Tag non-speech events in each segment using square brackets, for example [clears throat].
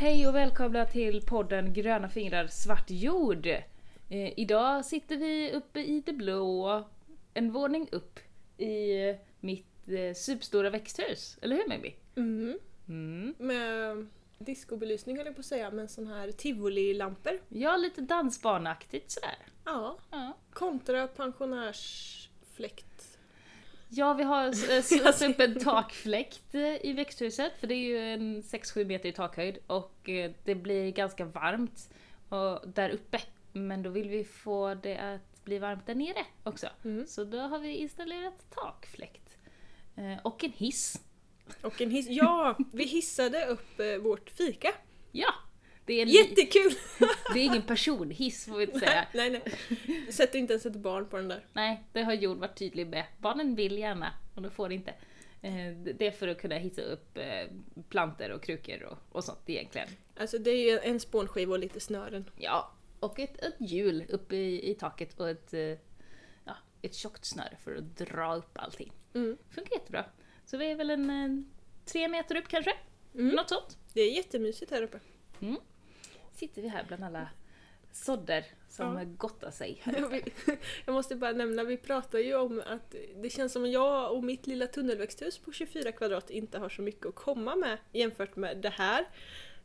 Hej och välkomna till podden Gröna fingrar svart jord. Eh, idag sitter vi uppe i det blå, en våning upp i mitt eh, superstora växthus. Eller hur Mimmi? Mm. Mm. Med discobelysning höll jag på att säga, men sån här tivolilampor. Ja, lite dansbanaktigt sådär. Ja. Ja. Kontra pensionärsfläkt. Ja, vi har satt [laughs] upp en takfläkt eh, i växthuset för det är ju en 6-7 meter i takhöjd och eh, det blir ganska varmt där uppe. Men då vill vi få det att bli varmt där nere också. Mm. Så då har vi installerat takfläkt. Eh, Och en hiss. Och en hiss. Ja, vi hissade upp vårt fika. Ja! Det är, Jättekul! [laughs] det är ingen personhiss får vi inte säga. nej, nej. Sätter inte ens ett barn på den där. Nej, det har Jon varit tydlig med. Barnen vill gärna och de får inte. Eh, Det är för att kunna hissa upp eh, planter och krukor och, och sånt egentligen. Alltså det är ju en spånskiva och lite snören. Ja, och ett, ett hjul uppe i, i taket och ett, eh, ja, ett tjockt snöre för att dra upp allting. Mm. Funkar jättebra. Så vi är väl en, tre meter upp kanske? Mm. Något sånt. Det är jättemysigt här uppe. Sitter vi här bland alla sådder som Ja. gottar sig. [laughs] Jag måste bara nämna, vi pratar ju om att det känns som att jag och mitt lilla tunnelväxthus på 24 kvadrat inte har så mycket att komma med jämfört med det här.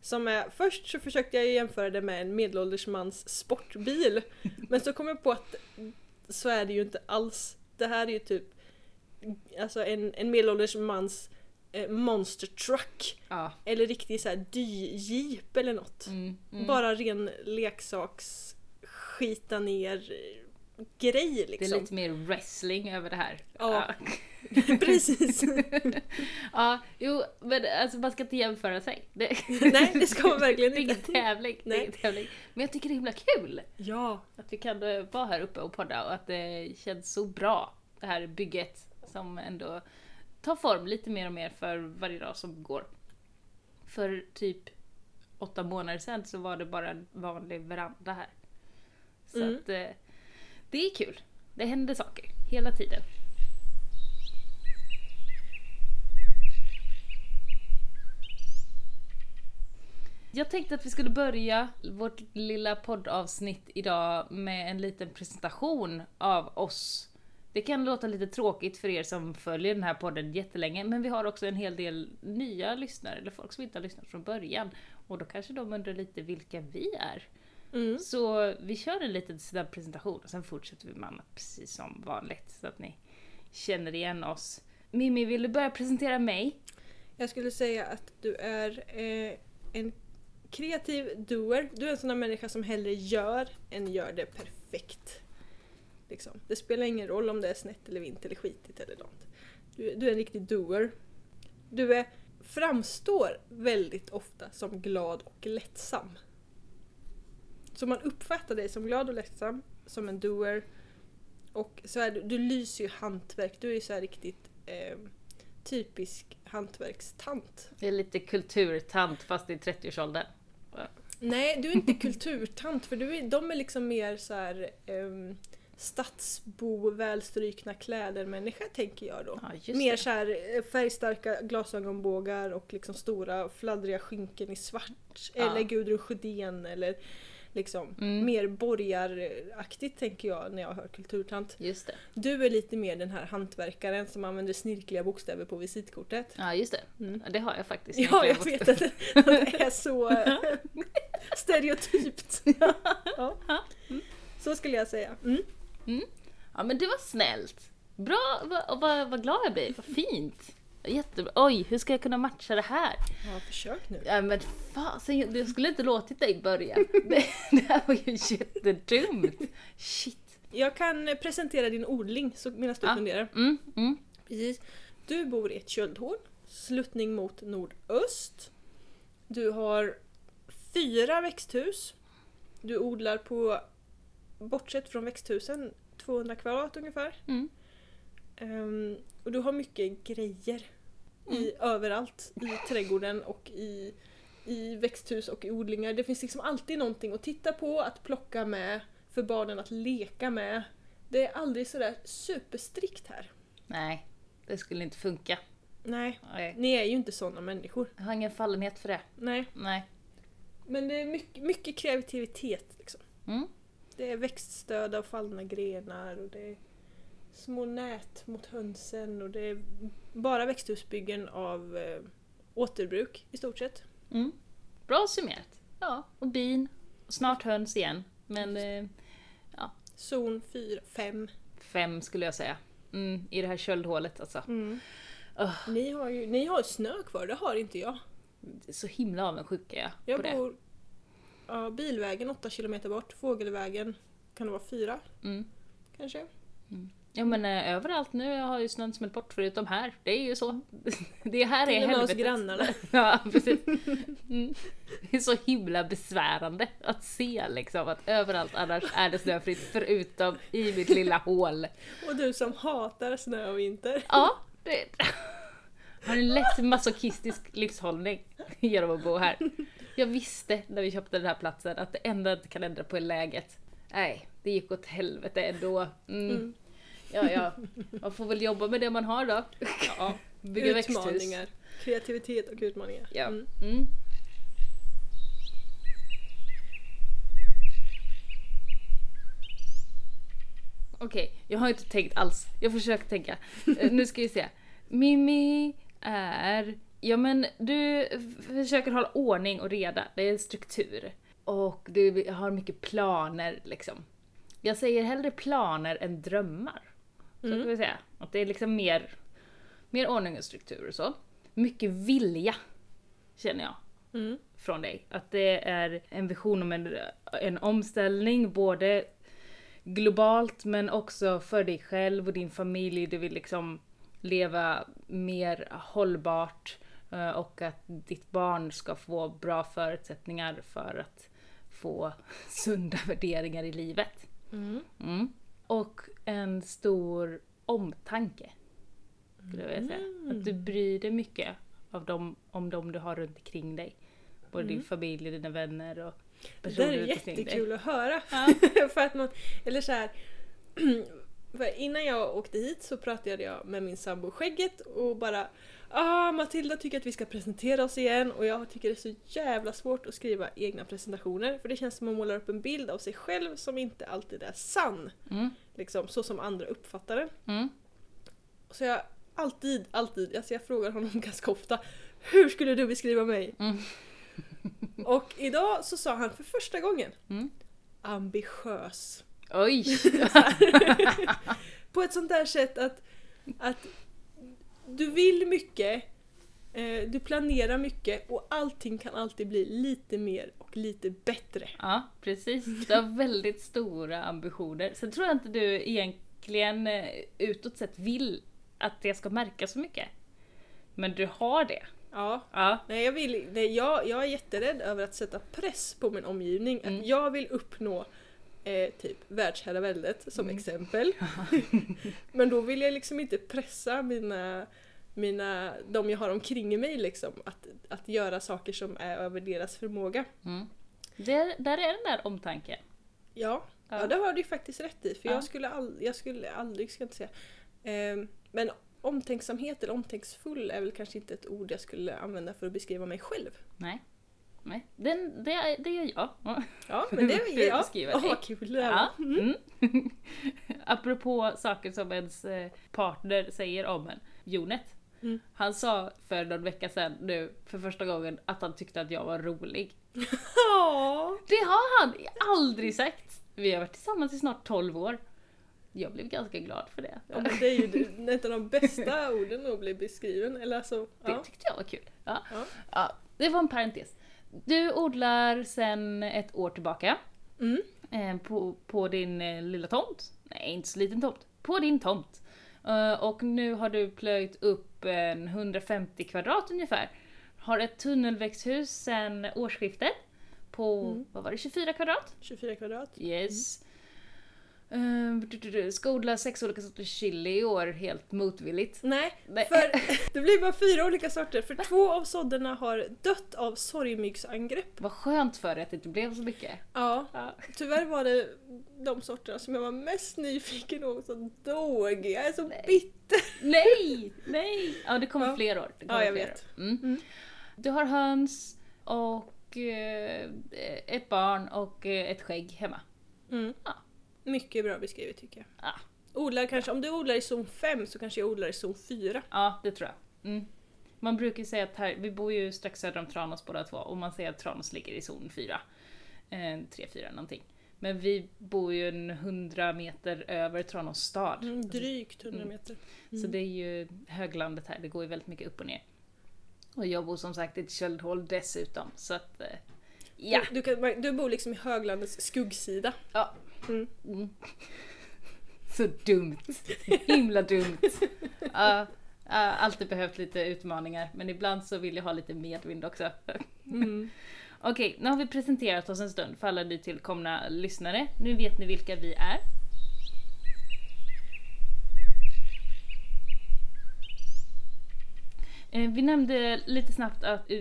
Som är, först så försökte jag jämföra det med en medelålders mans sportbil. [laughs] Men så kom jag på att så är det ju inte alls. Det här är ju typ alltså en, en medelålders mans eh, monster truck. Ja. Eller riktig så här dy-jeep eller något. Mm, mm. Bara ren leksaks skita ner eh, grej Det är liksom. lite mer wrestling över det här. Ja. [laughs] Precis. [laughs] ja, jo, men alltså man ska inte jämföra sig. [laughs] Det, Nej, det ska man verkligen det är ingen inte. tävling. Nej. ingen tävling. Men jag tycker det är himla kul Ja. att vi kan eh, vara här uppe och podda och att det känns så bra, det här bygget som ändå tar form lite mer och mer för varje dag som går. För typ åtta månader sedan så var det bara en vanlig veranda här. Så Mm. att eh, det är kul. Det händer saker hela tiden. Jag tänkte att vi skulle börja vårt lilla poddavsnitt idag med en liten presentation av oss. Det kan låta lite tråkigt för er som följer den här podden jättelänge, men vi har också en hel del nya lyssnare, eller folk som inte har lyssnat från början. Och då kanske de undrar lite vilka vi är. Mm. Så vi kör en liten snabb presentation och sen fortsätter vi med annat precis som vanligt så att ni känner igen oss. Mimmi, vill du börja presentera mig? Jag skulle säga att du är eh, en kreativ doer. Du är en sån där människa som hellre gör än gör det perfekt. Liksom. Det spelar ingen roll om det är snett eller vint eller skitigt eller något. Du, du är en riktig doer. Du är, framstår väldigt ofta som glad och lättsam. Så man uppfattar dig som glad och lättsam, som en doer. Och så är du, du lyser ju hantverk, du är ju så här riktigt eh, typisk hantverkstant. Det är lite kulturtant fast i 30-årsåldern. Nej, du är inte [laughs] kulturtant för du är, de är liksom mer så här um, stadsbo, välstrykna kläder-människa tänker jag då. Ja, Mer så här eh, färgstarka glasögonbågar och liksom stora fladdriga skynken i svart. Ja. Eller Gudrun Sjödén eller liksom Mm. mer borgaraktigt tänker jag när jag hör kulturtant. Just det. Du är lite mer den här hantverkaren som använder snirkliga bokstäver på visitkortet. Ja, just det. Mm. Ja, Det har jag faktiskt. Ja, jag vet att det, [laughs] att det är så [laughs] eh, stereotypt. Ja. Så skulle jag säga. Mm. Ja, men det var snällt. Bra, vad, vad, vad glad jag blir. Vad fint. Jättebra. Oj, hur ska jag kunna matcha det här? Ja, försök nu. Ja men fasen, jag skulle inte låtit dig börja. [laughs] Det, det här var ju jättedumt. Shit. Jag kan presentera din odling så medan du Ja. funderar. Mm, mm. Precis. Du bor i ett köldhorn, sluttning mot nordöst. Du har fyra växthus. Du odlar på, bortsett från växthusen, 200 kvadrat ungefär. Mm. Ehm, och du har mycket grejer i, överallt i trädgården och i, i växthus och i odlingar. Det finns liksom alltid någonting att titta på, att plocka med, för barnen att leka med. Det är aldrig sådär superstrikt här. Nej, det skulle inte funka. Nej, Nej. ni är ju inte sådana människor. Jag har ingen fallenhet för det. Nej. Nej. Men det är mycket, mycket kreativitet liksom. Mm. Det är växtstöd av fallna grenar och det är små nät mot hönsen och det är bara växthusbyggen av eh, återbruk i stort sett. Mm. Bra summerat. Ja, och bin. Och snart höns igen. Men eh, Zon 4, 5. fem skulle jag säga. Mm, I det här köldhålet alltså. Mm. Ni, har ju, ni har snö kvar, det har inte jag. Så himla avundsjuk är jag, Jag på det. bor ja, bilvägen 8 kilometer bort, fågelvägen kan det vara 4 Mm. kanske. Ja men eh, överallt nu har ju snön smält bort förutom här. Det är ju så. [laughs] Det här är Till och med helvetet. grannarna. [laughs] Ja precis. Mm. Det är så himla besvärande att se liksom att överallt annars är det snöfritt förutom i mitt lilla hål. Och du som hatar snö och vinter. Ja, det [laughs] har en lätt masochistisk livshållning genom att bo här. Jag visste när vi köpte den här platsen att det enda jag inte kan ändra på är läget. Nej, det gick åt helvete ändå. Mm. Mm. Ja, ja. Man får väl jobba med det man har då. Ja, Bygga [laughs] växthus. utmaningar. Kreativitet och utmaningar. Ja. Mm. Mm. Okej, jag har inte tänkt alls. Jag försöker tänka. Eh, nu ska vi se. Mimmi är... Ja men du försöker hålla ordning och reda. Det är struktur. Och du har mycket planer liksom. Jag säger hellre planer än drömmar. Så Mm. kan vi säga. Att det är liksom mer, mer ordning och struktur och så. Mycket vilja, känner jag Mm. från dig. Att det är en vision om en, en omställning, både globalt men också för dig själv och din familj. Du vill liksom leva mer hållbart och att ditt barn ska få bra förutsättningar för att få [laughs] sunda värderingar i livet. Mm. Mm. Och en stor omtanke. Skulle jag vilja säga. Mm. Att du bryr dig mycket av dem, om dem du har runt omkring dig. Både din Mm. familj, dina vänner och Det personer där är omkring dig. jättekul att höra. Ja. [laughs] för att man, eller så här, [clears throat] innan jag åkte hit så pratade jag med min sambo Skägget och bara Ah, Matilda tycker att vi ska presentera oss igen och jag tycker det är så jävla svårt att skriva egna presentationer för det känns som att man målar upp en bild av sig själv som inte alltid är sann. Mm. Liksom så som andra uppfattar den. Mm. Så jag alltid, alltid, alltså jag frågar honom [laughs] ganska ofta Hur skulle du beskriva mig? Mm. [laughs] Och idag så sa han för första gången Mm. ambitiös. Oj! [laughs] På ett sånt där sätt att, att du vill mycket, eh, du planerar mycket och allting kan alltid bli lite mer och lite bättre. Ja, precis. Du har [laughs] väldigt stora ambitioner. Sen tror jag inte du egentligen eh, utåt sett vill att det ska märkas så mycket. Men du har det. Ja, Ja. nej, jag, vill, nej, jag, jag är jätterädd över att sätta press på min omgivning. Mm. Att jag vill uppnå eh, typ världsherraväldet som Mm. exempel. [laughs] Men då vill jag liksom inte pressa mina, mina, de jag har omkring mig liksom, att, att göra saker som är över deras förmåga. Mm. Där, där är den där omtanken. Ja, ja. Ja. det har du faktiskt rätt i. För Ja. jag, skulle all, jag skulle aldrig, ska jag inte säga. Ehm, men omtänksamhet eller omtänksfull är väl kanske inte ett ord jag skulle använda för att beskriva mig själv. Nej. Nej. Den, det, det gör jag. Ja, [laughs] men det För att är ja. beskriva vad kul det Ja. Mm. [laughs] Apropå saker som ens eh, partner säger om en. Jonet. Mm. Han sa för någon vecka sedan nu för första gången att han tyckte att jag var rolig. Det har han aldrig sagt. Vi har varit tillsammans i snart 12 år. Jag blev ganska glad för det. Ja, det är ju det- ett av de bästa [laughs] orden att bli beskriven. Eller alltså, Det ja. tyckte jag var kul. Ja. Ja. Ja, det var en parentes. Du odlar sen ett år tillbaka Mm. eh, på, på din eh, lilla tomt. Nej, inte så liten tomt. På din tomt. Eh, och nu har du plöjt upp en 150 kvadrat ungefär. Har ett tunnelväxthus sen årsskiftet på, Mm. vad var det, 24 kvadrat? 24 kvadrat. Yes. Du, ska odla sex olika sorters chili i år helt motvilligt. Nej, Nej. för [laughs] det blir bara fyra olika sorter. För två av sådderna har dött av sorgmyggsangrepp. Vad skönt för dig att det inte blev så mycket. Ja, Ja. tyvärr var det de sorterna som jag var mest nyfiken på som dog. Jag är så Nej. bitter. Nej! [laughs] Nej! Ja, det kommer Ja. fler år. Kommer Ja, jag vet. Mm. Mm. Du har höns och och eh, ett barn och eh, ett skägg hemma. Mm. Ja. Mycket bra beskrivet tycker jag. Ja, Odlar kanske, om du odlar i zon 5 så kanske jag odlar i zon 4. ja det tror jag. Mm. Man brukar säga att här, vi bor ju strax söder om Tranås båda två och man säger att Tranås ligger i zon 4. Eh, 3-4 någonting. Men vi bor ju en 100 meter över Tranås stad. Mm, drygt 100 Mm. meter. Så det är ju höglandet här, det går ju väldigt mycket upp och ner. Och jag bor som sagt i ett köldhål dessutom, så att... eh, Ja! Du, du, kan, du bor liksom i höglandets skuggsida. ja. Mm. Mm. Så dumt. Himla dumt. Ja, ja, alltid behövt lite utmaningar, men ibland så vill jag ha lite medvind också. Mm. Okej, nu har vi presenterat oss en stund för alla nytillkomna lyssnare. Nu vet ni vilka vi är. Eh, Vi nämnde lite snabbt att,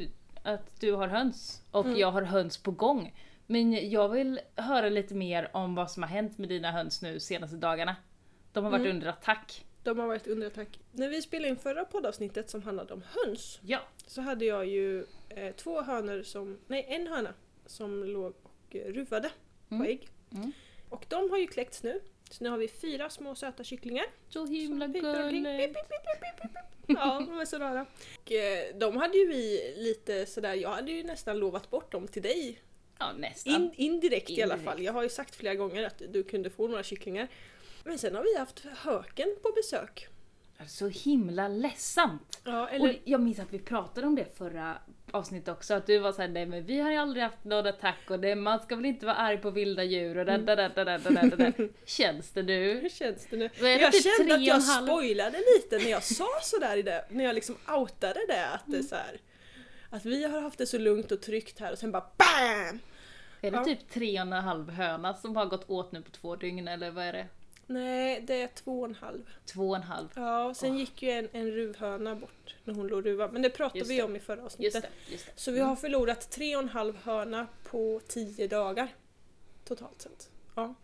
att du har höns och Mm. jag har höns på gång. Men jag vill höra lite mer om vad som har hänt med dina höns nu senaste dagarna. De har varit Mm. under attack. De har varit under attack. När vi spelade in förra poddavsnittet som handlade om höns Ja. så hade jag ju eh, två hönor som, nej en höna som låg och ruvade på Mm. ägg. Mm. Och de har ju kläckts nu. Så nu har vi fyra små söta kycklingar. Så himla gulligt. Ja, de är så rara. Och, eh, de hade ju vi lite sådär, jag hade ju nästan lovat bort dem till dig. Ja, nästan. In, indirekt, i alla Indirekt. fall. Jag har ju sagt flera gånger att du kunde få några kycklingar. Men sen har vi haft höken på besök. Så himla ledsamt. Ja, Och eller jag minns att vi pratade om det förra avsnittet också, att du var såhär nej men vi har ju aldrig haft någon attack och det, man ska väl inte vara arg på vilda djur och da, da, da, da, da, da, da, da. [laughs] Känns det nu? hur känns det nu? Det, Jag kände att och jag halv? spoilade lite när jag sa sådär i det, när jag liksom outade det att det är så här, Att vi har haft det så lugnt och tryggt här och sen bara BAM! Är det Ja. typ tre och en halv höna som har gått åt nu på två dygn eller vad är det? Nej, det är två och en halv. Två och en halv. Ja, och sen gick ju en, en ruvhöna bort när hon låg ruva. Men det pratade Just vi det. om i förra Just avsnittet. det, just det. Så vi har förlorat tre och en halv höna på tio dagar. Totalt sett. Ja.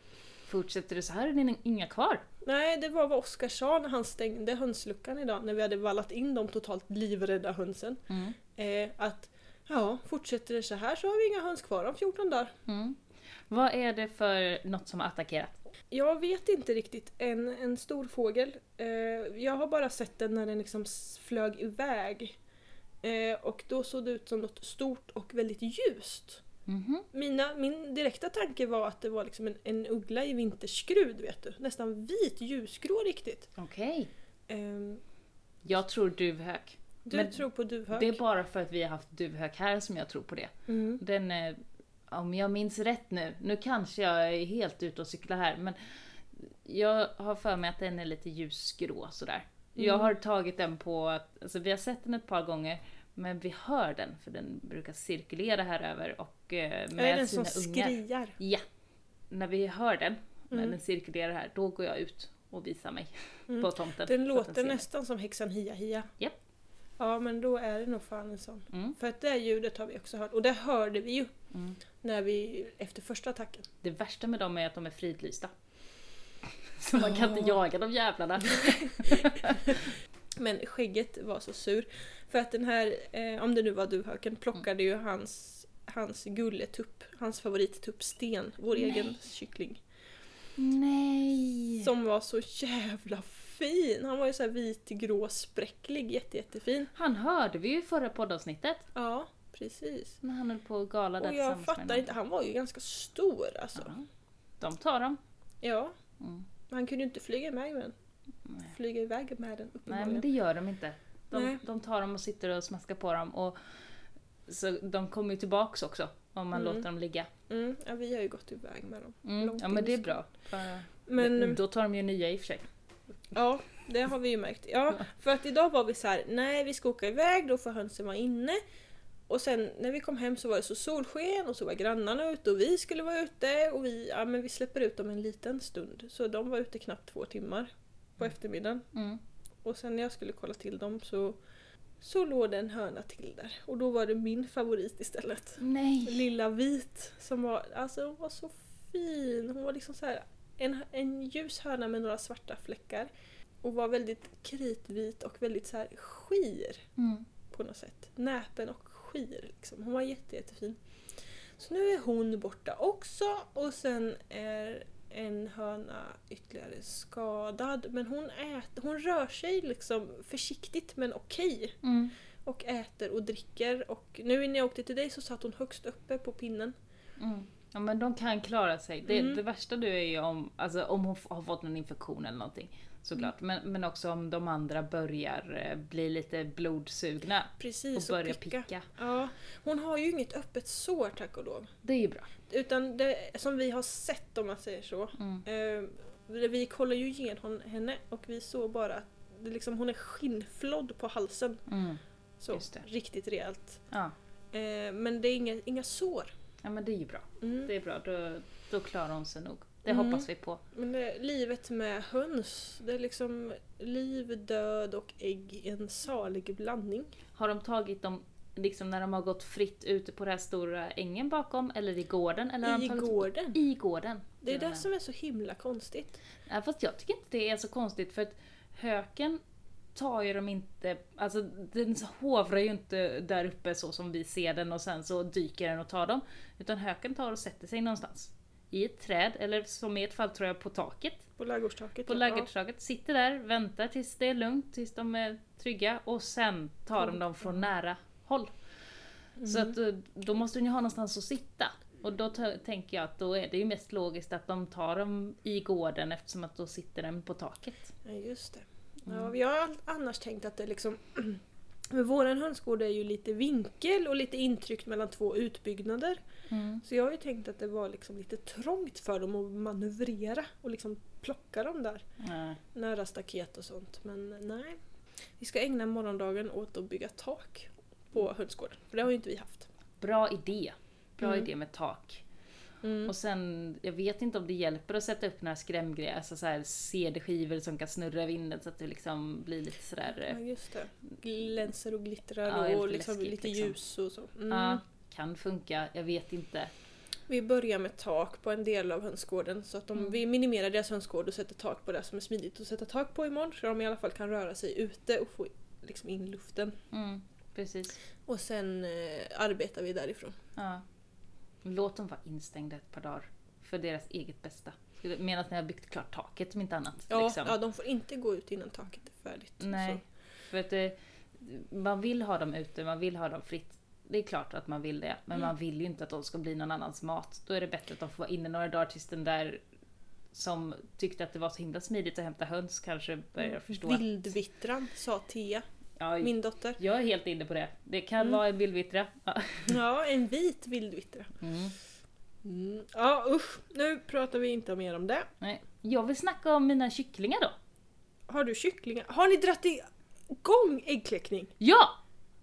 Fortsätter det så här är det inga kvar. Nej, det var vad Oskar sa när han stängde hönsluckan idag, när vi hade vallat in de totalt livrädda hönsen. Mm. Eh, att ja, fortsätter det så här så har vi inga höns kvar om 14 dagar. Mm. Vad är det för något som har attackerat? Jag vet inte riktigt. En, en stor fågel. Eh, jag har bara sett den när den liksom flög iväg. Eh, och då såg det ut som något stort och väldigt ljust. Mhm. Mina, min direkta tanke var att det var liksom en, en uggla i vinterskrud, vet du. Nästan vit ljusgrå riktigt. Okej. Ehm, Jag tror duvhök. Du Men tror på duvhök? Det är bara för att vi har haft duvhök här som jag tror på det. Mm. Den, eh, om jag minns rätt nu, nu kanske jag är helt ute och cyklar här, men jag har för mig att den är lite ljusgrå sådär. Jag Mm. har tagit den på, att- alltså vi har sett den ett par gånger, men vi hör den för den brukar cirkulera här över och eh, Är med den sina som ungar. skriar? Ja. När vi hör den, när Mm. den cirkulerar här, då går jag ut och visar mig [laughs] Mm. på tomten. Den låter mig. nästan som häxan Hia Hia. Japp. Ja men då är det nog fan en sån. Mm. För att det ljudet har vi också hört. Och det hörde vi ju Mm. när vi, efter första attacken. Det värsta med dem är att de är fridlysta. [laughs] Så man kan inte jaga de jävlarna. [laughs] Men skägget var så sur. För att den här, eh, om det nu var duvhöken, plockade ju hans, hans gulletupp, hans favorittupp Sten, vår Nej. egen kyckling. Nej! Som var så jävla fin! Han var ju så här vit, grå, spräcklig, jätte, jättefin. Han hörde vi ju i förra poddavsnittet. Ja, precis. När han höll på gala där Och jag fattar inte, han var ju ganska stor alltså. Ja. De tar dem. Ja, Mm. han kunde ju inte flyga iväg med den. Nej. Flyga iväg med den Nej men det gör de inte. De, Nej. de tar dem och sitter och smaskar på dem. Och så de kommer ju tillbaks också om man Mm. låter dem ligga. Mm, ja, vi har ju gått iväg med dem. Mm. Ja men det är bra. För, Men Då tar de ju nya i och för sig. Ja, det har vi ju märkt. Ja, för att idag var vi så här: nej vi ska åka iväg, då får hönsen vara inne. Och sen när vi kom hem så var det så solsken och så var grannarna ute och vi skulle vara ute och vi, ja, men vi släpper ut dem en liten stund. Så de var ute knappt två timmar på eftermiddagen. Mm. Och sen när jag skulle kolla till dem så, så låg det en höna till där. Och då var det min favorit istället. Nej! Lilla vit som var, alltså hon var så fin. Hon var liksom så här en, en ljus höna med några svarta fläckar. Och var väldigt kritvit och väldigt så här skir Mm. på något sätt. Näpen och energier. Liksom. Hon var jätte, jättefin. Så nu är hon borta också och sen är en höna ytterligare skadad. Men hon, äter, hon rör sig liksom försiktigt men okej. Mm. Och äter och dricker. Och nu när jag åkte till dig så satt hon högst uppe på pinnen. Mm. Ja men de kan klara sig. Det, Mm. det värsta du är ju om, alltså, om hon har fått någon infektion eller någonting. Såklart. Mm. Men, men också om de andra börjar eh, bli lite blodsugna. Och Precis, börjar picka. Ja, hon har ju inget öppet sår tack och lov. Det är ju bra. Utan det som vi har sett om man säger så. Mm. Eh, vi kollar ju igenom henne och vi såg bara att det liksom, hon är skinnflodd på halsen. Mm. Så, riktigt rejält. Ja. Eh, men det är inga, inga sår. Ja men det är ju bra. Mm. Det är bra, då, då klarar hon sig nog. Det Mm. hoppas vi på. Men det, livet med höns, det är liksom liv, död och ägg i en salig blandning. Har de tagit dem liksom när de har gått fritt ute på den här stora ängen bakom eller i gården? Eller I tagit gården. I gården. Det är det som är så himla konstigt. Ja, fast jag tycker inte det är så konstigt för att höken tar ju dem inte, alltså den hovrar ju inte där uppe så som vi ser den och sen så dyker den och tar dem. Utan höken tar och sätter sig någonstans. I ett träd, eller som i ett fall tror jag på taket. På ladugårdstaket. På ja. ladugårdstaket, sitter där, väntar tills det är lugnt, tills de är trygga och sen tar de dem från nära håll. Så Mm. att eh, då måste den ju ha någonstans att sitta. Och då tänker jag att då är det ju mest logiskt att de tar dem i gården eftersom att då sitter den på taket. Ja, just det. Mm. Ja, vi har annars tänkt att det liksom... [clears throat] Men våran hönsgård är ju lite vinkel och lite intryckt mellan två utbyggnader. Så jag har ju tänkt att det var liksom lite trångt för dem att manövrera och liksom plocka dem där Nej. nära staket och sånt. Men nej. Vi ska ägna morgondagen åt att bygga tak på hönsgården. För det har ju inte vi haft. Bra idé. Bra Mm. idé med tak. Mm. Och sen, jag vet inte om det hjälper att sätta upp några skrämgrejer, alltså så här CD-skivor som kan snurra i vinden så att det liksom blir lite sådär... Ja just det. Glänser och glittrar Ja, och liksom läskigt, lite liksom. ljus och så. Mm. Ja, kan funka, jag vet inte. Vi börjar med tak på en del av hönsgården så att om Mm. vi minimerar deras hönsgård och sätter tak på det som är smidigt att sätta tak på imorgon så de i alla fall kan röra sig ute och få liksom in luften. Mm, precis. Och sen eh, arbetar vi därifrån. Ja. Låt dem vara instängda ett par dagar. För deras eget bästa. Medan ni har byggt klart taket om inte annat. Ja, liksom. ja, de får inte gå ut innan taket är färdigt. Nej. Så. För att det, man vill ha dem ute, man vill ha dem fritt. Det är klart att man vill det, men Mm. man vill ju inte att de ska bli någon annans mat. Då är det bättre att de får vara inne några dagar tills den där som tyckte att det var så himla smidigt att hämta höns kanske börjar förstå att... Vildvittran sa Tia, Ja, min dotter. jag är helt inne på det. Det kan Mm. vara en vildvittra. Ja. Ja, en vit vildvittra. Mm. Mm. Ja usch, nu pratar vi inte mer om det. Nej. Jag vill snacka om mina kycklingar då. Har du kycklingar? Har ni dratt igång äggkläckning? Ja!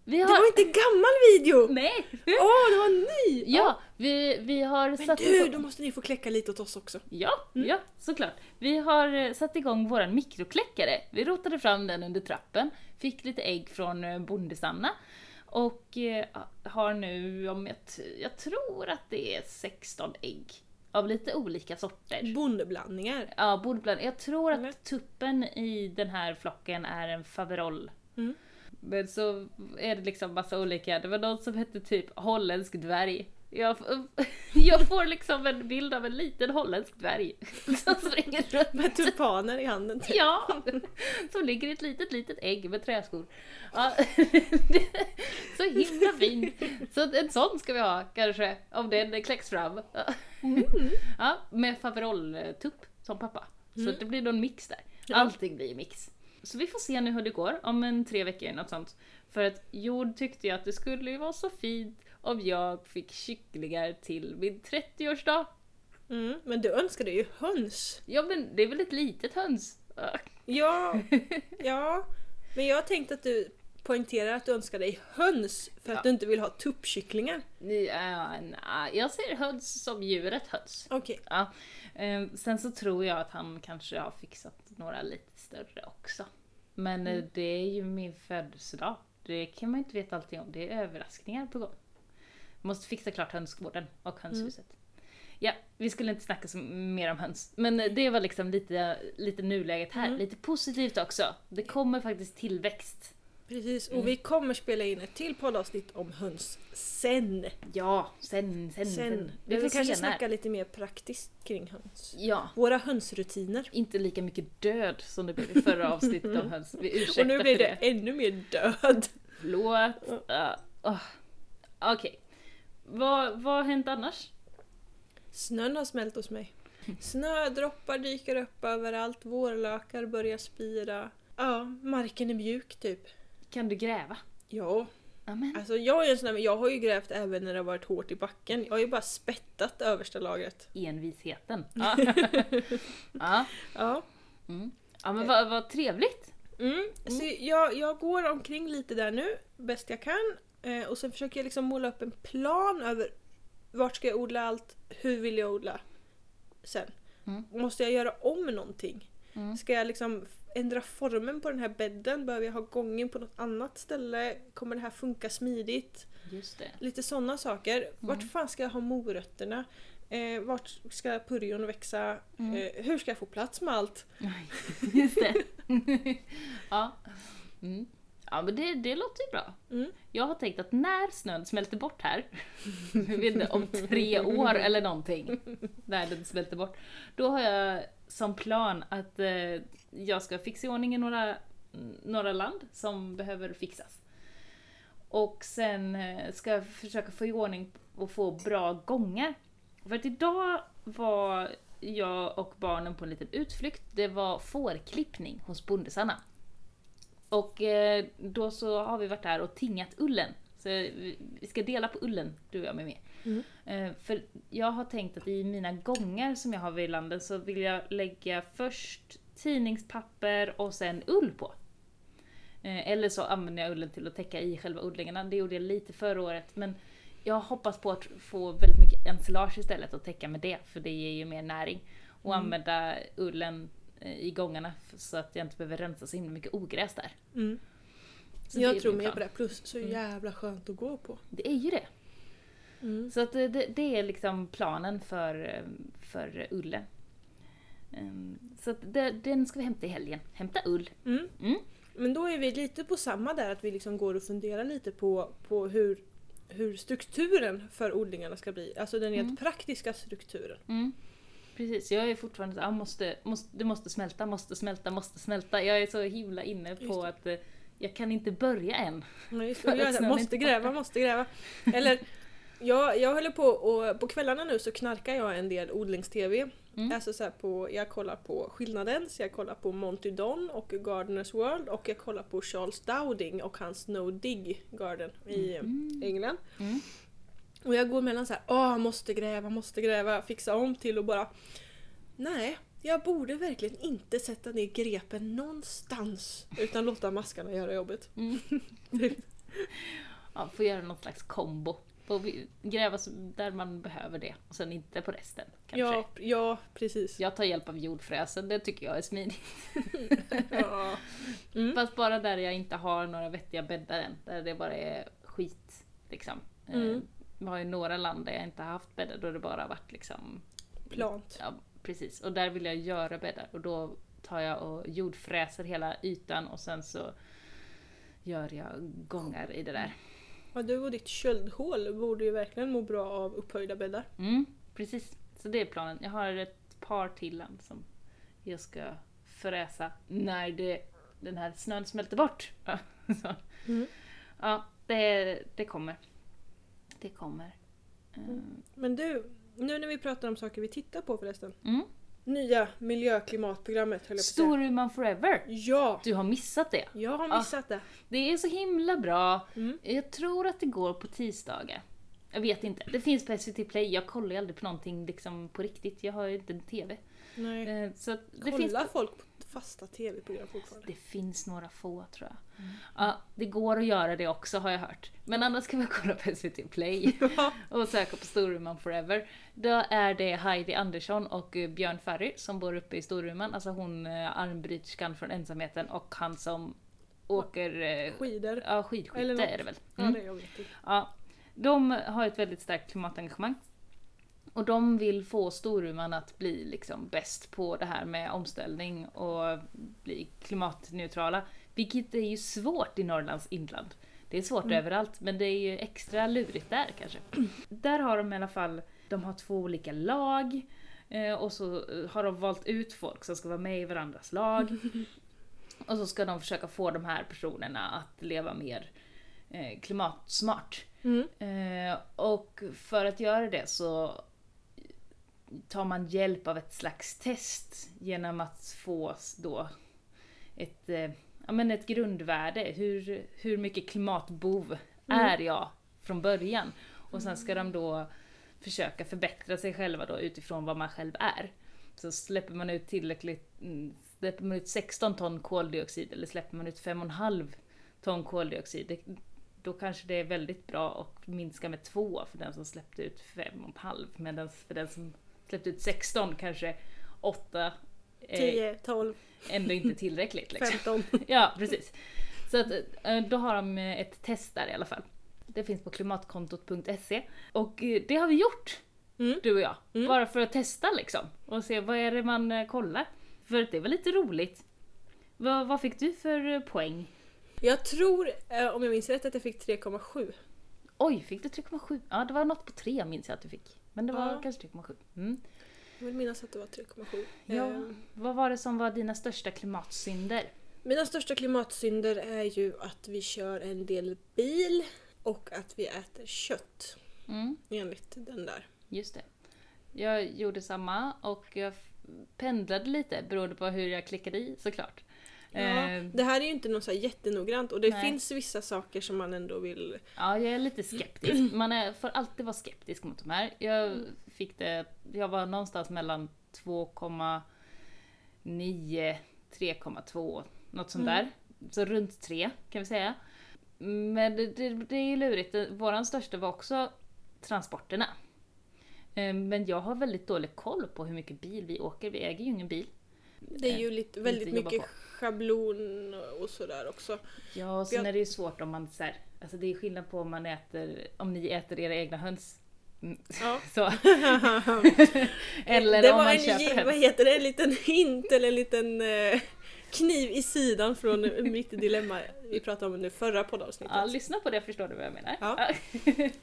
Vi Det har... var inte en gammal video! Nej! Åh, det var ny! Ja, vi, vi har Men satt du, igång... då måste ni få kläcka lite åt oss också. Ja, Mm. ja, såklart. Vi har eh, satt igång våran mikrokläckare. Vi rotade fram den under trappen, fick lite ägg från eh, Bondesanna och eh, har nu, om jag, jag tror att det är 16 ägg av lite olika sorter. Bondeblandningar. Ja, bordbland. Jag tror att tuppen i den här flocken är en faverol. Mm. Men så är det liksom massa olika. Det var någon som hette typ holländsk dvärg. Jag, [laughs] jag får liksom en bild av en liten holländsk dvärg [laughs] som springer runt. Med tulpaner i handen. typ. Ja! Som ligger i ett litet, litet ägg med träskor. Ja, [laughs] så himla fin! Så en sån ska vi ha kanske, om den kläcks fram. Ja, med faveroltupp som pappa. Så Mm. det blir en mix där. Allting blir mix. Så vi får se nu hur det går om en tre veckor eller något sånt. För att Jord tyckte ju att det skulle ju vara så fint om jag fick kycklingar till min 30-årsdag. Mm, men du önskade ju höns. Ja men det är väl ett litet höns? Ja, [laughs] ja. Men jag tänkte att du poängterar att du önskar dig höns för att Ja. du inte vill ha tuppkycklingar. Ja, nej, jag ser höns som djuret höns. Okej. Ja. Eh, sen så tror jag att han kanske har fixat några lite större också. Men eh, det är ju min födelsedag. Det kan man inte veta allting om. Det är överraskningar på gång. Måste fixa klart hönsgården och hönshuset. Ja, vi skulle inte snacka så mer om höns. Men eh, det var liksom lite, lite nuläget här. Mm. Lite positivt också. Det kommer faktiskt tillväxt. Precis, och Mm. vi kommer spela in ett till poddavsnitt om höns sen. Ja, sen, sen, sen. Sen. Vi får kanske se när. snacka lite mer praktiskt kring höns. Ja, Våra hönsrutiner. inte lika mycket död som det blev i förra [laughs] avsnittet om höns. Vi ursäktar Och nu blir för det ännu mer död. Förlåt. Uh, oh. Okej. Vad, vad har hänt annars? Snön har smält hos mig. [laughs] Snödroppar dyker upp överallt, vårlökar börjar spira. Ja, marken är mjuk typ. Kan du gräva? Ja, Amen. alltså jag är en sån där, jag har ju grävt även när det har varit hårt i backen. Jag har ju bara spettat översta lagret. Envisheten. [laughs] Ja. [laughs] ja. Ja. Mm. ja men vad, vad trevligt. Mm. Så jag, jag går omkring lite där nu, bäst jag kan. Eh, och sen försöker jag liksom måla upp en plan över vart ska jag odla allt, hur vill jag odla sen. Mm. Måste jag göra om någonting? Mm. Ska jag liksom ändra formen på den här bädden? Behöver jag ha gången på något annat ställe? Kommer det här funka smidigt? Just det. Lite sådana saker. Vart fan ska jag ha morötterna? Eh, vart ska purjon växa? Mm. Eh, hur ska jag få plats med allt? [laughs] Just det. [laughs] [laughs] ja. Mm. Ja men det, det låter ju bra. Mm. Jag har tänkt att när snön smälter bort här, [laughs] jag vet inte, om tre år eller någonting, när den smälter bort, då har jag som plan att eh, jag ska fixa i ordning i några, några land som behöver fixas. Och sen eh, ska jag försöka få i ordning och få bra gångar. För att idag var jag och barnen på en liten utflykt. Det var fårklippning hos bondesarna. Och eh, då så har vi varit där och tingat ullen. Så vi ska dela på ullen, du och jag med mig. Mm. Eh, för jag har tänkt att i mina gångar som jag har vid landet så vill jag lägga först tidningspapper och sen ull på. Eh, eller så använder jag ullen till att täcka i själva odlingarna. Det gjorde jag lite förra året men jag hoppas på att få väldigt mycket ensilage istället och täcka med det för det ger ju mer näring. Och Mm. använda ullen i gångarna så att jag inte behöver rensa så himla mycket ogräs där. Mm. Jag tror mer på det. Plus så Mm. jävla skönt att gå på. Det är ju det. Mm. Så att det, det, det är liksom planen för, eh, för ullen. Ehm, Så att det, den ska vi hämta i helgen. Hämta ull. Mm. Mm. Men då är vi lite på samma där, att vi liksom går och funderar lite på, på hur, hur strukturen för odlingarna ska bli. Alltså den rent praktiska strukturen. Precis, jag är fortfarande så, ah, måste, måste, det måste smälta, måste smälta, måste smälta. Jag är så himla inne på att eh, jag kan inte börja än. Ja, just. Jag så snön måste inte gräva, måste gräva. Eller, jag, jag håller på och på kvällarna nu så knarkar jag en del odlings-tv. Mm. Alltså så på, jag kollar på Skillnadens, jag kollar på Monty Don och Gardeners World och jag kollar på Charles Dowding och hans No Dig Garden i Mm. England. Mm. Och jag går mellan så här, åh måste gräva, måste gräva, fixa om till och bara Nej, jag borde verkligen inte sätta ner grepen någonstans utan låta maskarna göra jobbet. Mm. Ja, får göra någon slags kombo. Vi gräva där man behöver det och sen inte på resten. Kanske. Ja, ja, precis. Jag tar hjälp av jordfräsen, det tycker jag är smidigt. [laughs] Ja. Mm. Fast bara där jag inte har några vettiga bäddar än. Där det bara är skit. Liksom. Mm. Vi har ju några land där jag inte har haft bäddar då det bara varit liksom... Plant. Ja, precis. Och där vill jag göra bäddar och då tar jag och jordfräser hela ytan och sen så gör jag gångar i det där. Ja, du och ditt köldhål borde ju verkligen må bra av upphöjda bäddar. Mm, precis. Så det är planen. Jag har ett par till land som jag ska fräsa när det, den här snön smälter bort. [laughs] Mm. ja det, det kommer. Det kommer. Mm. Men du, nu när vi pratar om saker vi tittar på förresten. Mm. Nya miljö-klimatprogrammet höll jag på att säga. Storuman Forever! Ja! Du har missat det. Jag har Ah. missat det. Det är så himla bra. Mm. Jag tror att det går på tisdagar. Jag vet inte. Det finns på SVT Play. Jag kollar ju aldrig på någonting liksom på riktigt. Jag har ju inte en TV. Nej. Eh, Så det Kollar finns folk på fasta tv-program fortfarande? Det finns några få tror jag. Ja, det går att göra det också har jag hört. Men annars kan vi [laughs] kolla på SVT Play [laughs] Ja. och söka på Storuman Forever. Då är det Heidi Andersson och eh, Björn Ferry som bor uppe i Storuman. Alltså hon eh, armbryterskan från ensamheten och han som åker eh, Skidor. ja, skidskytte är det väl. Ja, Mm. det jag vet inte. Ja, de har ett väldigt starkt klimatengagemang. Och de vill få Storuman att bli liksom bäst på det här med omställning och bli klimatneutrala. Vilket är ju svårt i Norrlands inland. Det är svårt överallt, men det är ju extra lurigt där kanske. [clears throat] Där har de i alla fall, de har två olika lag. eh, Och så eh, har de valt ut folk som ska vara med i varandras lag. [laughs] Och så ska de försöka få de här personerna att leva mer eh, klimatsmart. Mm. Och för att göra det så tar man hjälp av ett slags test genom att få då ett, eh, ja, men ett grundvärde. Hur, hur mycket klimatbov är jag från början? Och sen ska de då försöka förbättra sig själva då utifrån vad man själv är. Så släpper man ut tillräckligt, mm, släpper man ut 16 ton koldioxid eller släpper man ut 5,5 ton koldioxid, då kanske det är väldigt bra att minska med 2 för den som släppte ut 5,5 medan för den som släppte ut 16 kanske 8 är 10, 12, ändå inte tillräckligt. Liksom. 15. [laughs] Ja, precis. Så att, eh, då har de eh, ett test där i alla fall. Det finns på klimatkontot.se. Och eh, det har vi gjort, Mm. du och jag. Mm. Bara för att testa liksom. Och se vad är det man kollar. För det var lite roligt. Vad, vad fick du för poäng? Jag tror, om jag minns rätt, att jag fick 3,7. Oj, fick du 3,7? Ja, det var något på 3 minns jag att du fick. Men det var Ja. kanske 3,7. Mm. Jag vill minnas att det var 3,7. Ja. Eh, Vad var det som var dina största klimatsynder? Mina största klimatsynder är ju att vi kör en del bil och att vi äter kött. Mm. Enligt den där. Just det. Jag gjorde samma och jag pendlade lite beroende på hur jag klickade i såklart. Ja, Eh, det här är ju inte något så här jättenoggrant och det Nej. finns vissa saker som man ändå vill... ja, jag är lite skeptisk. [clears throat] Man är, får alltid vara skeptisk mot de här. Jag Mm. fick det, jag var någonstans mellan 2,9, 3,2, något sånt Mm. där. Så runt 3 kan vi säga. Men det, det, det är lurigt. Våran största var också transporterna. Eh, Men jag har väldigt dålig koll på hur mycket bil vi åker. Vi äger ju ingen bil. Det är ju lite, väldigt lite mycket på. schablon och sådär också. Ja, och sen Jag- är det ju svårt om man så här, alltså det är skillnad på om man äter, om ni äter era egna höns. Mm, Ja. [laughs] Så. [laughs] Eller det om var man en, köper vad heter det, en liten hint eller en liten eh, kniv i sidan från [laughs] mitt dilemma vi pratade om under förra poddavsnittet. Ja, lyssna på det förstår du vad jag menar. Ja.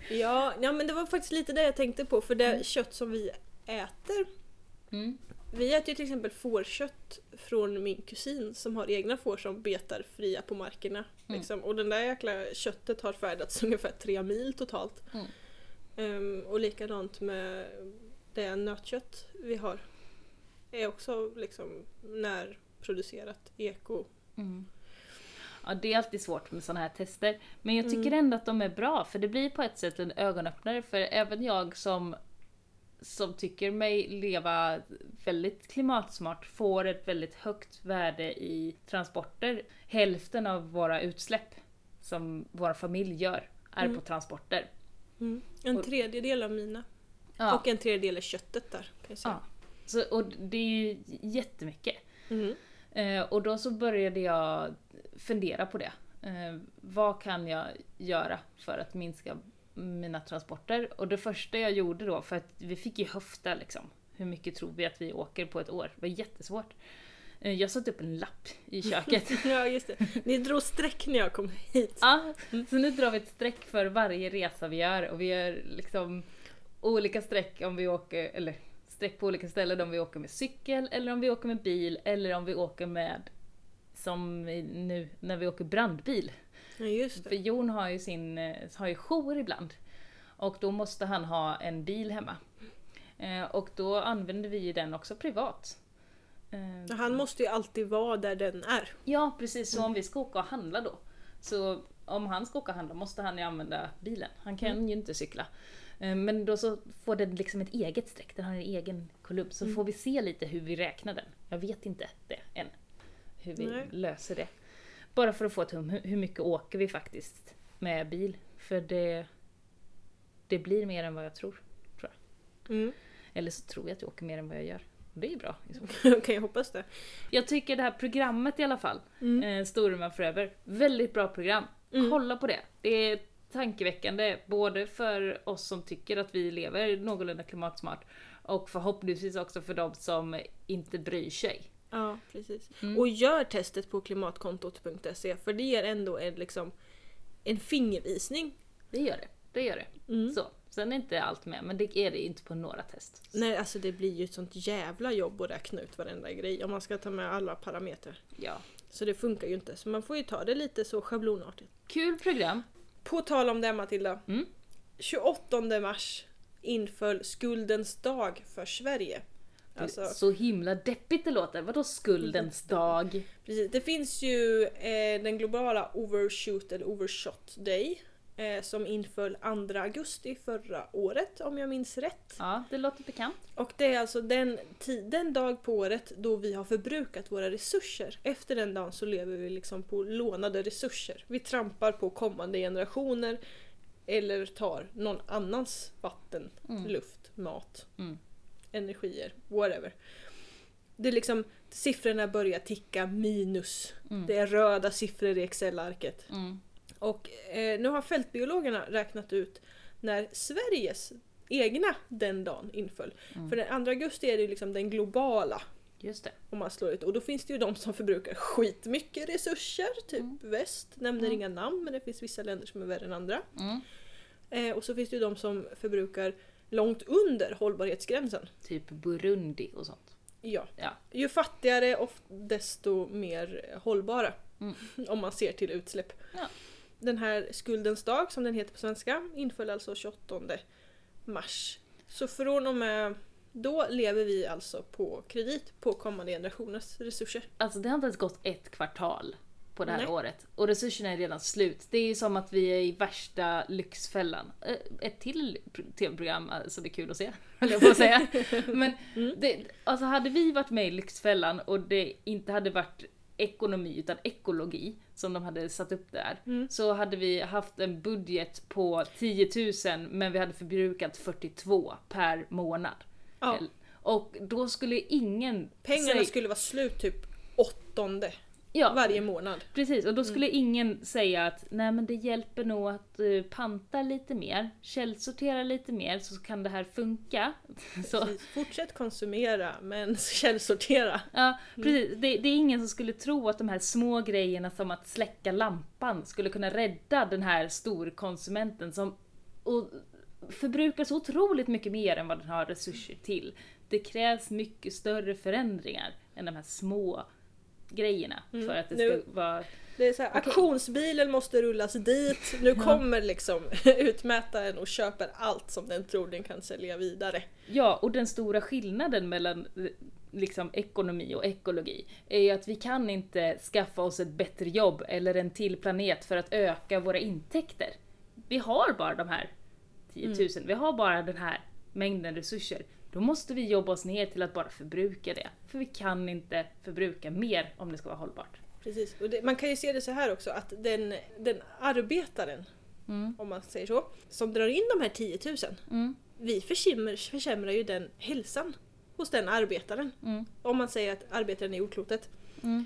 Ja, ja men det var faktiskt lite det jag tänkte på för det kött som vi äter. Mm. Vi äter ju till exempel fårkött från min kusin som har egna får som betar fria på markerna. Mm. Liksom. Och den där jäkla köttet har färdats [laughs] ungefär tre mil totalt. Mm. Ehm, och likadant med det nötkött vi har. Är också liksom närproducerat eko. Mm. Ja, det är alltid svårt med sådana här tester. Men jag tycker Mm. ändå att de är bra, för det blir på ett sätt en ögonöppnare. För även jag som, som tycker mig leva väldigt klimatsmart får ett väldigt högt värde i transporter. Hälften av våra utsläpp som vår familj gör är Mm. på transporter. En Och- tredjedel av mina. Ja, Och en tredjedel är köttet där. Kan jag säga. ja. Så, och det är ju jättemycket. Mm. Eh, och då så började jag fundera på det. Eh, vad kan jag göra för att minska mina transporter? Och det första jag gjorde då, för att vi fick ju höfta liksom. Hur mycket tror vi att vi åker på ett år? Det var jättesvårt. Eh, jag satte upp en lapp i köket. [laughs] Ja just det. Ni drog streck när jag kom hit. ja, så nu drar vi ett streck för varje resa vi gör och vi gör liksom olika streck om vi åker, eller streck på olika ställen om vi åker med cykel eller om vi åker med bil eller om vi åker med som nu när vi åker brandbil. Ja just För det. Jon har ju sin, eh, har ju jour ibland. Och då måste han ha en bil hemma. Eh, och då använder vi den också privat. Eh, Han måste ju alltid vara där den är. Ja precis, så om vi ska åka och handla då. Så om han ska åka och handla måste han ju använda bilen. Han kan ju inte cykla. Eh, Men då så får den liksom ett eget streck, den har en egen kolumn. Så får vi se lite hur vi räknar den. Jag vet inte det än. Hur vi Nej. löser det. Bara för att få ett hum, hur mycket åker vi faktiskt med bil? För det, det blir mer än vad jag tror. tror jag. Mm. Eller så tror jag att jag åker mer än vad jag gör. Det är bra fall. [laughs] kan jag hoppas det. Jag tycker det här programmet i alla fall, Mm. eh, Storuman Forever, väldigt bra program. Mm. Kolla på det. Det är tankeväckande både för oss som tycker att vi lever någorlunda klimatsmart och förhoppningsvis också för de som inte bryr sig. Ja, precis. Mm. Och gör testet på klimatkontot.se för det ger ändå en, liksom, en fingervisning. Det gör det. Det gör det. Mm. Så. Sen är inte allt med, men det är det inte på några test. Nej, alltså det blir ju ett sånt jävla jobb att räkna ut varenda grej om man ska ta med alla parametrar. Ja. Så det funkar ju inte, så man får ju ta det lite så schablonartigt. Kul program. På tal om det Matilda. Mm. 28 mars inföll skuldens dag för Sverige. Alltså, Så himla deppigt det låter. Vadå skuldens [laughs] dag? precis. Det finns ju eh, den globala Overshoot eller Overshot Day eh, som inföll 2 augusti förra året om jag minns rätt. Ja, det låter bekant. Och det är alltså den, den dag på året då vi har förbrukat våra resurser. Efter den dagen så lever vi liksom på lånade resurser. Vi trampar på kommande generationer eller tar någon annans vatten, Mm. luft, mat, Mm. Energier, whatever. Det är liksom, siffrorna börjar ticka minus. Mm. Det är röda siffror i Excel-arket. Mm. Och eh, nu har fältbiologerna räknat ut när Sveriges egna den dagen inföll. Mm. För den 2 augusti är det ju liksom den globala Just det. om man slår ut. Och då finns det ju de som förbrukar skitmycket resurser, typ Mm. väst. Nämner Mm. inga namn men det finns vissa länder som är värre än andra. Mm. Eh, och så finns det ju de som förbrukar långt under hållbarhetsgränsen. Typ Burundi och sånt. Ja. Ja. Ju fattigare och desto mer hållbara. Mm. [laughs] Om man ser till utsläpp. Ja. Den här skuldens dag, som den heter på svenska, inföll alltså 28 mars. Så från och med då lever vi alltså på kredit på kommande generationers resurser. Alltså det har inte ens gått ett kvartal på det här Nej. året. Och resurserna är redan slut. Det är ju som att vi är i värsta lyxfällan. Eh, Ett till tv-program eh, som är kul att se, [laughs] höll jag på att säga. [laughs] Men Mm. det, alltså hade vi varit med i Lyxfällan och det inte hade varit ekonomi utan ekologi som de hade satt upp där. Mm. Så hade vi haft en budget på 10 000 men vi hade förbrukat 42 per månad. Ja. Och då skulle ingen Pengarna säga- skulle vara slut typ åttonde ja, varje månad. Precis, och då skulle ingen säga att nej men det hjälper nog att uh, panta lite mer, källsortera lite mer så kan det här funka. [laughs] Så. Fortsätt konsumera men [laughs] källsortera. ja, precis. Det, det är ingen som skulle tro att de här små grejerna som att släcka lampan skulle kunna rädda den här storkonsumenten som och förbrukar så otroligt mycket mer än vad den har resurser till. Det krävs mycket större förändringar än de här små grejerna Mm. för att det Nu- ska vara... Det är så här, Okej. auktionsbilen måste rullas dit. Nu kommer liksom [laughs] utmätaren och köper allt som den tror den kan sälja vidare. Ja, och den stora skillnaden mellan eh, liksom ekonomi och ekologi är ju att vi kan inte skaffa oss ett bättre jobb eller en till planet för att öka våra intäkter. Vi har bara de här 10 000, vi har bara den här mängden resurser. Då måste vi jobba oss ner till att bara förbruka det. För vi kan inte förbruka mer om det ska vara hållbart. Precis. Och det, man kan ju se det så här också att den, den arbetaren, Mm. om man säger så, som drar in de här 10 000. Mm. Vi försämrar, försämrar ju den hälsan hos den arbetaren. Mm. Om man säger att arbetaren är jordklotet. Mm.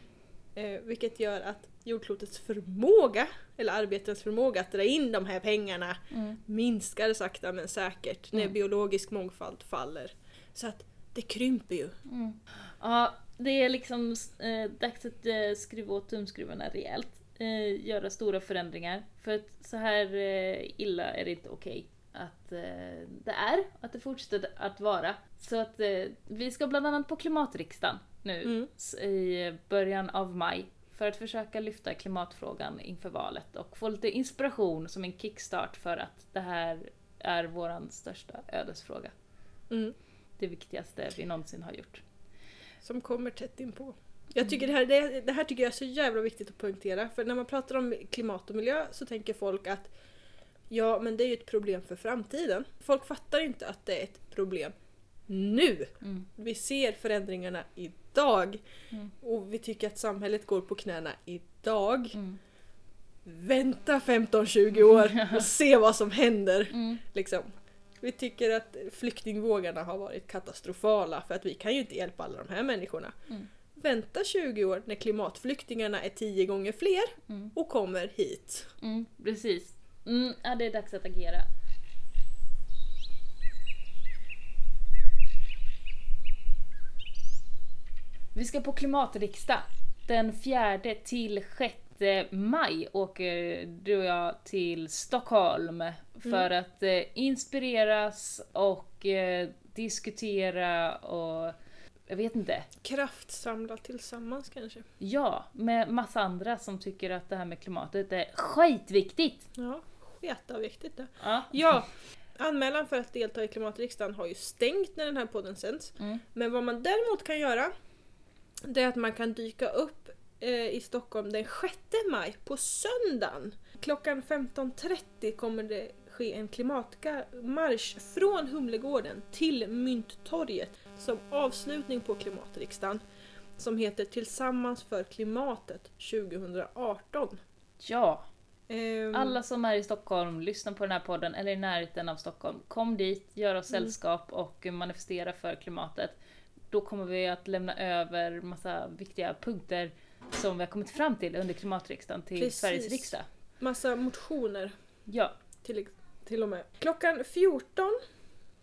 Eh, vilket gör att jordklotets förmåga, eller arbetarens förmåga att dra in de här pengarna Mm. minskar sakta men säkert när Mm. biologisk mångfald faller. Så att det krymper ju. Mm. Ja, det är liksom eh, dags att eh, skruva åt tumskruvarna rejält. Eh, göra stora förändringar. För att så här eh, illa är det inte okej att eh, det är, att det fortsätter att vara. Så att eh, vi ska bland annat på klimatriksdagen nu Mm. i början av maj för att försöka lyfta klimatfrågan inför valet och få lite inspiration som en kickstart för att det här är våran största ödesfråga. Mm. Det viktigaste vi någonsin har gjort. Som kommer tätt inpå. Jag tycker det, här, det, det här tycker jag är så jävla viktigt att poängtera. För när man pratar om klimat och miljö så tänker folk att ja, men det är ju ett problem för framtiden. Folk fattar inte att det är ett problem nu. Mm. Vi ser förändringarna idag. Mm. Och vi tycker att samhället går på knäna idag. Mm. Vänta 15-20 år [laughs] och se vad som händer. Mm. Liksom. Vi tycker att flyktingvågarna har varit katastrofala för att vi kan ju inte hjälpa alla de här människorna. Mm. Vänta 20 år när klimatflyktingarna är 10 gånger fler Mm. och kommer hit. Mm, precis. Ja, det är dags att agera. Vi ska på klimatriksdag. Den 4 till 6 maj åker du och jag till Stockholm för att eh, inspireras och eh, diskutera och jag vet inte. Kraftsamla tillsammans kanske. Ja, med massa andra som tycker att det här med klimatet är skitviktigt. Ja, sketaviktigt det. Ja. Ja, [laughs] anmälan för att delta i klimatriksdagen har ju stängt när den här podden sänds. Mm. Men vad man däremot kan göra, det är att man kan dyka upp eh, i Stockholm den 6 maj på söndagen. Klockan 15.30 kommer det ske en klimatmarsch från Humlegården till Mynttorget som avslutning på klimatriksdagen som heter Tillsammans för klimatet 2018. Ja, Ehm, alla som är i Stockholm, lyssna på den här podden eller i närheten av Stockholm. Kom dit, gör oss Mm. sällskap och manifestera för klimatet. Då kommer vi att lämna över massa viktiga punkter som vi har kommit fram till under klimatriksdagen till Precis. Sveriges riksdag. Massa motioner Ja, till, till och med. Klockan 14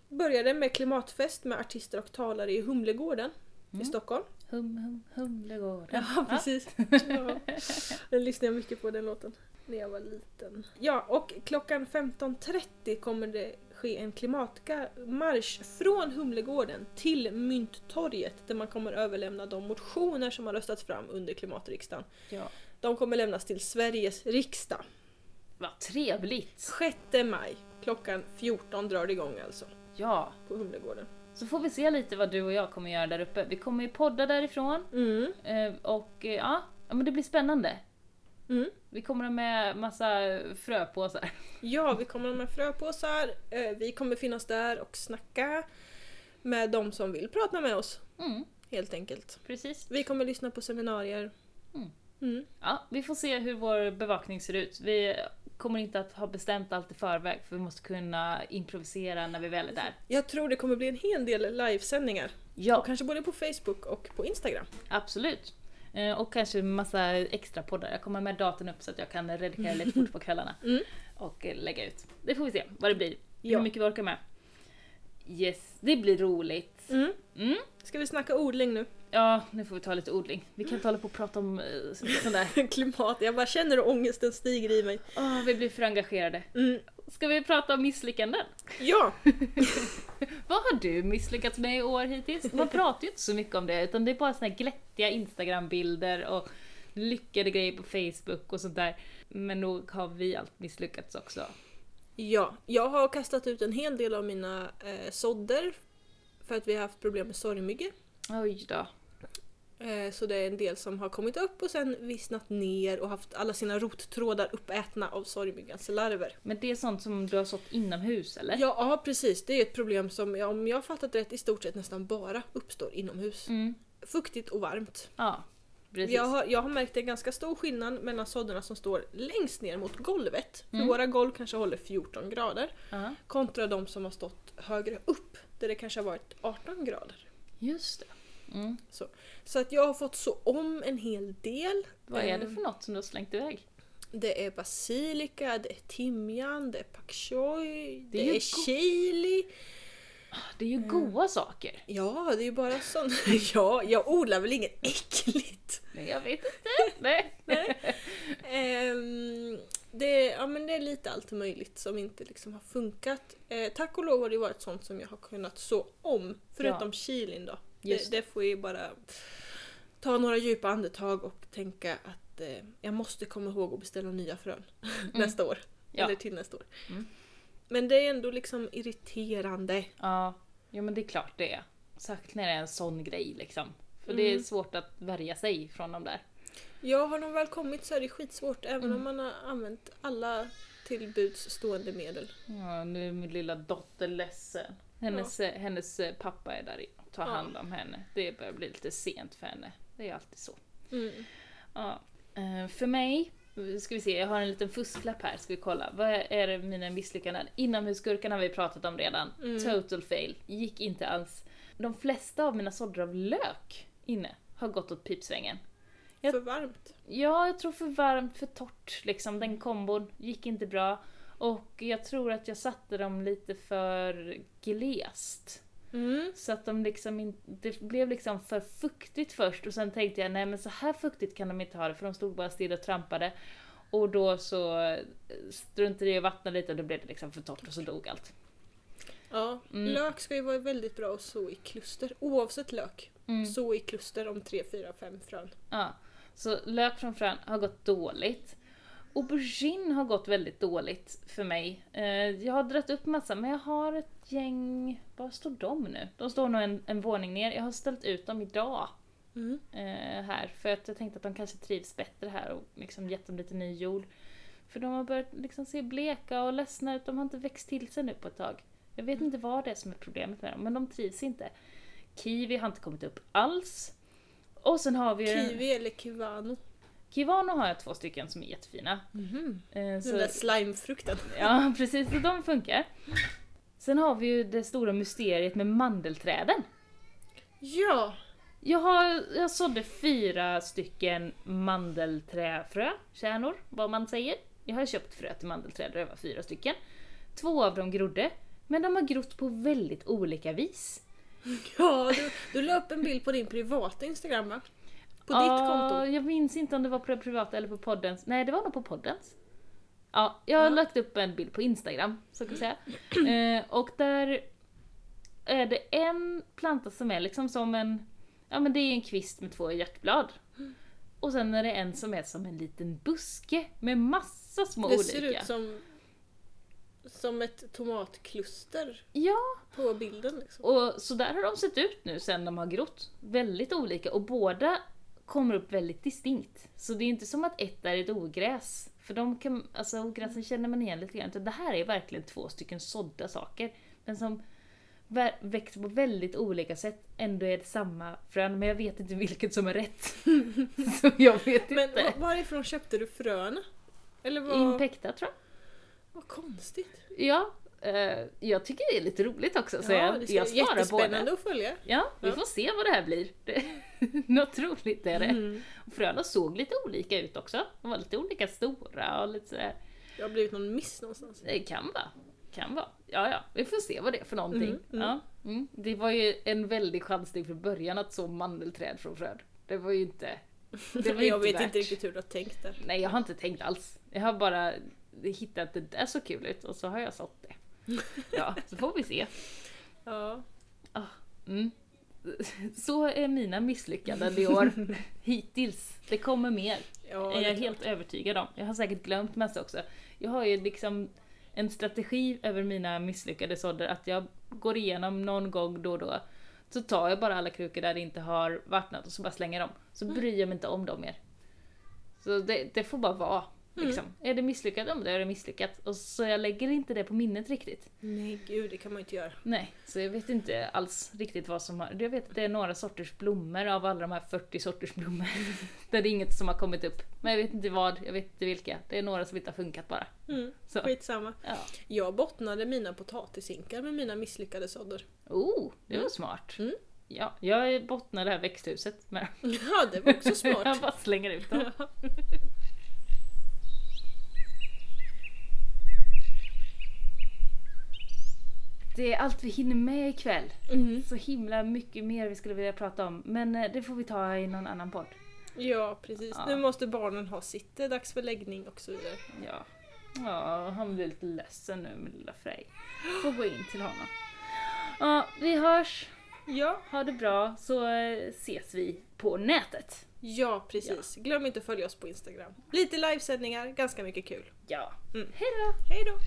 börjar det med klimatfest med artister och talare i Humlegården i Mm. Stockholm. hum hum humlegården. Ja, precis. [laughs] Ja. Den lyssnade jag mycket på den låten när jag var liten. Ja, och klockan 15.30 kommer det ske en klimatmarsch från Humlegården till Mynttorget där man kommer överlämna de motioner som har röstats fram under klimatriksdagen. Ja. De kommer lämnas till Sveriges riksdag. Vad trevligt! 6 maj klockan 14 drar det igång alltså Ja, på Humlegården. så får vi se lite vad du och jag kommer göra där uppe. Vi kommer ju podda därifrån Mm. eh, och eh, ja, ja, men det blir spännande. Mm. Vi kommer med massa fröpåsar. Ja, vi kommer med fröpåsar. Eh, Vi kommer finnas där och snacka med de som vill prata med oss. Mm, Helt enkelt. precis. Vi kommer lyssna på seminarier. Mm. Mm. Ja, vi får se hur vår bevakning ser ut. Vi kommer inte att ha bestämt allt i förväg för vi måste kunna improvisera när vi väl är där. Jag tror det kommer bli en hel del livesändningar. Ja, Och kanske både på Facebook och på Instagram. absolut. Eh, Och kanske massa extra poddar. Jag kommer med datorn upp så att jag kan redigera lite fort på kvällarna. [laughs] Mm. Och eh, lägga ut. Det får vi se vad det blir. Ja. Hur mycket vi orkar med. Yes, det blir roligt. Mm. Mm. Ska vi snacka odling nu? Ja, nu får vi ta lite odling. Vi kan inte hålla på och prata om eh, sånt där. [laughs] Klimat. Jag bara känner hur ångesten stiger i mig. Åh, vi blir för engagerade. Mm. Ska vi prata om misslyckanden? Ja! [laughs] Vad har du misslyckats med i år hittills? Man pratar ju inte så mycket om det utan det är bara såna här glättiga instagrambilder och lyckade grejer på Facebook och sånt där. Men nog har vi allt misslyckats också. Ja, jag har kastat ut en hel del av mina eh, sådder för att vi har haft problem med sorgmyggor. Oj då. Eh, Så det är en del som har kommit upp och sen vissnat ner och haft alla sina rottrådar uppätna av sorgmyggans larver. Men det är sånt som du har sått inomhus eller? Ja, ja precis, det är ett problem som om jag har fattat rätt i stort sett nästan bara uppstår inomhus. Mm. Fuktigt och varmt. Ja, precis. Jag har, jag har märkt en ganska stor skillnad mellan sådderna som står längst ner mot golvet, för Mm. våra golv kanske håller 14 grader, Ja, kontra de som har stått högre upp, där det kanske har varit 18 grader. just det. Mm. Så att jag har fått så om en hel del. Vad är det Eh, för något som du har slängt iväg? Det är basilika, det är timjan, det är pak choi, Det det är är, chili. Det är ju goda saker. Ja, det är ju bara sånt. [laughs] ja, jag odlar väl inget äckligt. Nej, jag vet inte. [laughs] Nej. Ehm, det, ja, men det är lite allt möjligt som inte liksom har funkat. Eh, tack och lov har det varit sånt som jag har kunnat så om. Förutom chilin då. Det, det får ju bara ta några djupa andetag och tänka att eh, jag måste komma ihåg att beställa nya frön [laughs] nästa år. Ja. Eller till nästa år. Mm. Men det är ändå liksom irriterande. Ja, jo men det är klart det är. Särskilt när det är en sån grej liksom. För det är Mm. svårt att värja sig från de där. Ja, har de väl kommit så är det skitsvårt även Mm. om man har använt alla till buds stående medel. Ja, nu är min lilla dotter ledsen. Hennes, eh, hennes eh, pappa är där inne Ja. hand om henne. Det börjar bli lite sent för henne. Det är alltid så. Mm. Ja. Eh, För mig, ska vi se, jag har en liten fusklapp här, ska vi kolla. Vad är det mina misslyckanden? Inomhusgurkan har vi pratat om redan. Mm. Total fail. Gick inte alls. De flesta av mina sådder av lök inne har gått åt pipsvängen. Jag- För varmt. Ja, jag tror för varmt, för torrt liksom. Den kombon gick inte bra. Och jag tror att jag satte dem lite för glest. Mm. Så att de liksom inte, det blev liksom för fuktigt först och sen tänkte jag nej men så här fuktigt kan de inte ha det för de stod bara still och trampade. Och då så eh, struntade jag i att vattna lite och då blev det liksom för torrt och så dog allt. Ja, Mm. lök ska ju vara väldigt bra att så i kluster. Oavsett lök. Mm. Så i kluster om 3, 4, 5 frön. Ja. Så lök från frön har gått dåligt. Aubergine har gått väldigt dåligt för mig. Eh, Jag har dragit upp massa, men jag har ett gäng... Var står de nu? De står nog en, en våning ner. Jag har ställt ut dem idag. Mm. eh, här. För att jag tänkte att de kanske trivs bättre här och liksom gett dem lite ny jord. För de har börjat liksom se bleka och ledsna ut. De har inte växt till sig nu på ett tag. Jag vet inte vad det är som är problemet med dem, men de trivs inte. Kiwi har inte kommit upp alls. Och sen har vi. Kiwi eller kivano. Kivano har jag två stycken som är jättefina. Mhm. Eh, Den så, där slimefrukten. ja, precis. Så de funkar. Sen har vi ju det stora mysteriet med mandelträden. Ja! Jag, har, jag sådde fyra stycken mandelträfrö, kärnor, vad man säger. Jag har köpt frö till mandelträd och det var fyra stycken. Två av dem grodde, men de har grott på väldigt olika vis. Ja, du, du la upp en bild på din privata Instagram va? På ditt konto. Jag minns inte om det var på det privata eller på poddens. Nej, det var nog på poddens. Ja, jag har lagt upp en bild på Instagram, så kan jag säga. [clears throat] Eh, och där är det en planta som är liksom som en, ja men det är en kvist med två hjärtblad. Och sen är det en som är som en liten buske med massa små Det olika. ser ut som, som ett tomatkluster Ja, på bilden. Liksom. och så där har de sett ut nu sen de har grott. Väldigt olika och båda kommer upp väldigt distinkt. Så det är inte som att ett är ett ogräs. För de kan, alltså ogräsen känner man igen lite grann. Utan Det här är verkligen två stycken sådda saker. Men som vä- växer på väldigt olika sätt. Ändå är det samma frön, men jag vet inte vilket som är rätt. [laughs] så jag vet Men inte. var, varifrån köpte du fröna? Eller vad? Impecta tror jag. Vad konstigt. Ja, eh, jag tycker det är lite roligt också. Så ja, jag, det jag sparar båda. att följa. Ja, vi Ja. får se vad det här blir. Det, [laughs] något roligt är det. Mm. Och Fröna såg lite olika ut också. De var lite olika stora och lite sådär. Det har blivit någon miss någonstans. Det kan vara. Kan vara. Ja, ja, vi får se vad det är för någonting. Mm, mm. Ja, mm. Det var ju en väldig chansning från början att så mandelträd från fröd. Det var ju inte... Det var [laughs] jag inte vet värt. inte riktigt hur du har tänkt där. Nej, jag har inte tänkt alls. Jag har bara hittat att det där så kul ut och så har jag sått det. Ja, så får vi se. Ja. Mm. Så är mina misslyckanden i år. Hittills. Det kommer mer. ja är det jag är helt övertygad om. Jag har säkert glömt massa också. Jag har ju liksom en strategi över mina misslyckade sådder att jag går igenom någon gång då och då. Så tar jag bara alla krukor där det inte har vattnat och så bara slänger dem. Så bryr jag mig inte om dem mer. Så det, det får bara vara. Liksom. Är det misslyckat, ja men då är det misslyckat. Och så jag lägger inte det på minnet riktigt. Nej gud, det kan man ju inte göra. Nej, så jag vet inte alls riktigt vad som har... Jag vet att det är några sorters blommor av alla de här 40 sorters blommor. [laughs] Där det är inget som har kommit upp. Men jag vet inte vad, jag vet inte vilka. Det är några som inte har funkat bara. Mm. Så. Skitsamma. Ja. Jag bottnade mina potatisinkar med mina misslyckade sådder. Oh, det var Mm. smart. Mm. Ja, jag bottnar det här växthuset med Ja, det var också [laughs] Jag smart. bara slänger ut dem. [laughs] Det är allt vi hinner med ikväll. Mm. Så himla mycket mer vi skulle vilja prata om. Men eh, det får vi ta i någon annan podd. Ja, precis. Ja. Nu måste barnen ha sitt. Det är dags för läggning och så vidare. Ja. Ja, han blir lite ledsen nu med lilla Frej. Får gå in till honom. Ja, vi hörs. Ja, Ha det bra så eh, ses vi på nätet. ja precis. Glöm inte att följa oss på Instagram. Lite livesändningar, ganska mycket kul. Ja. Mm. Hej då! Hej då!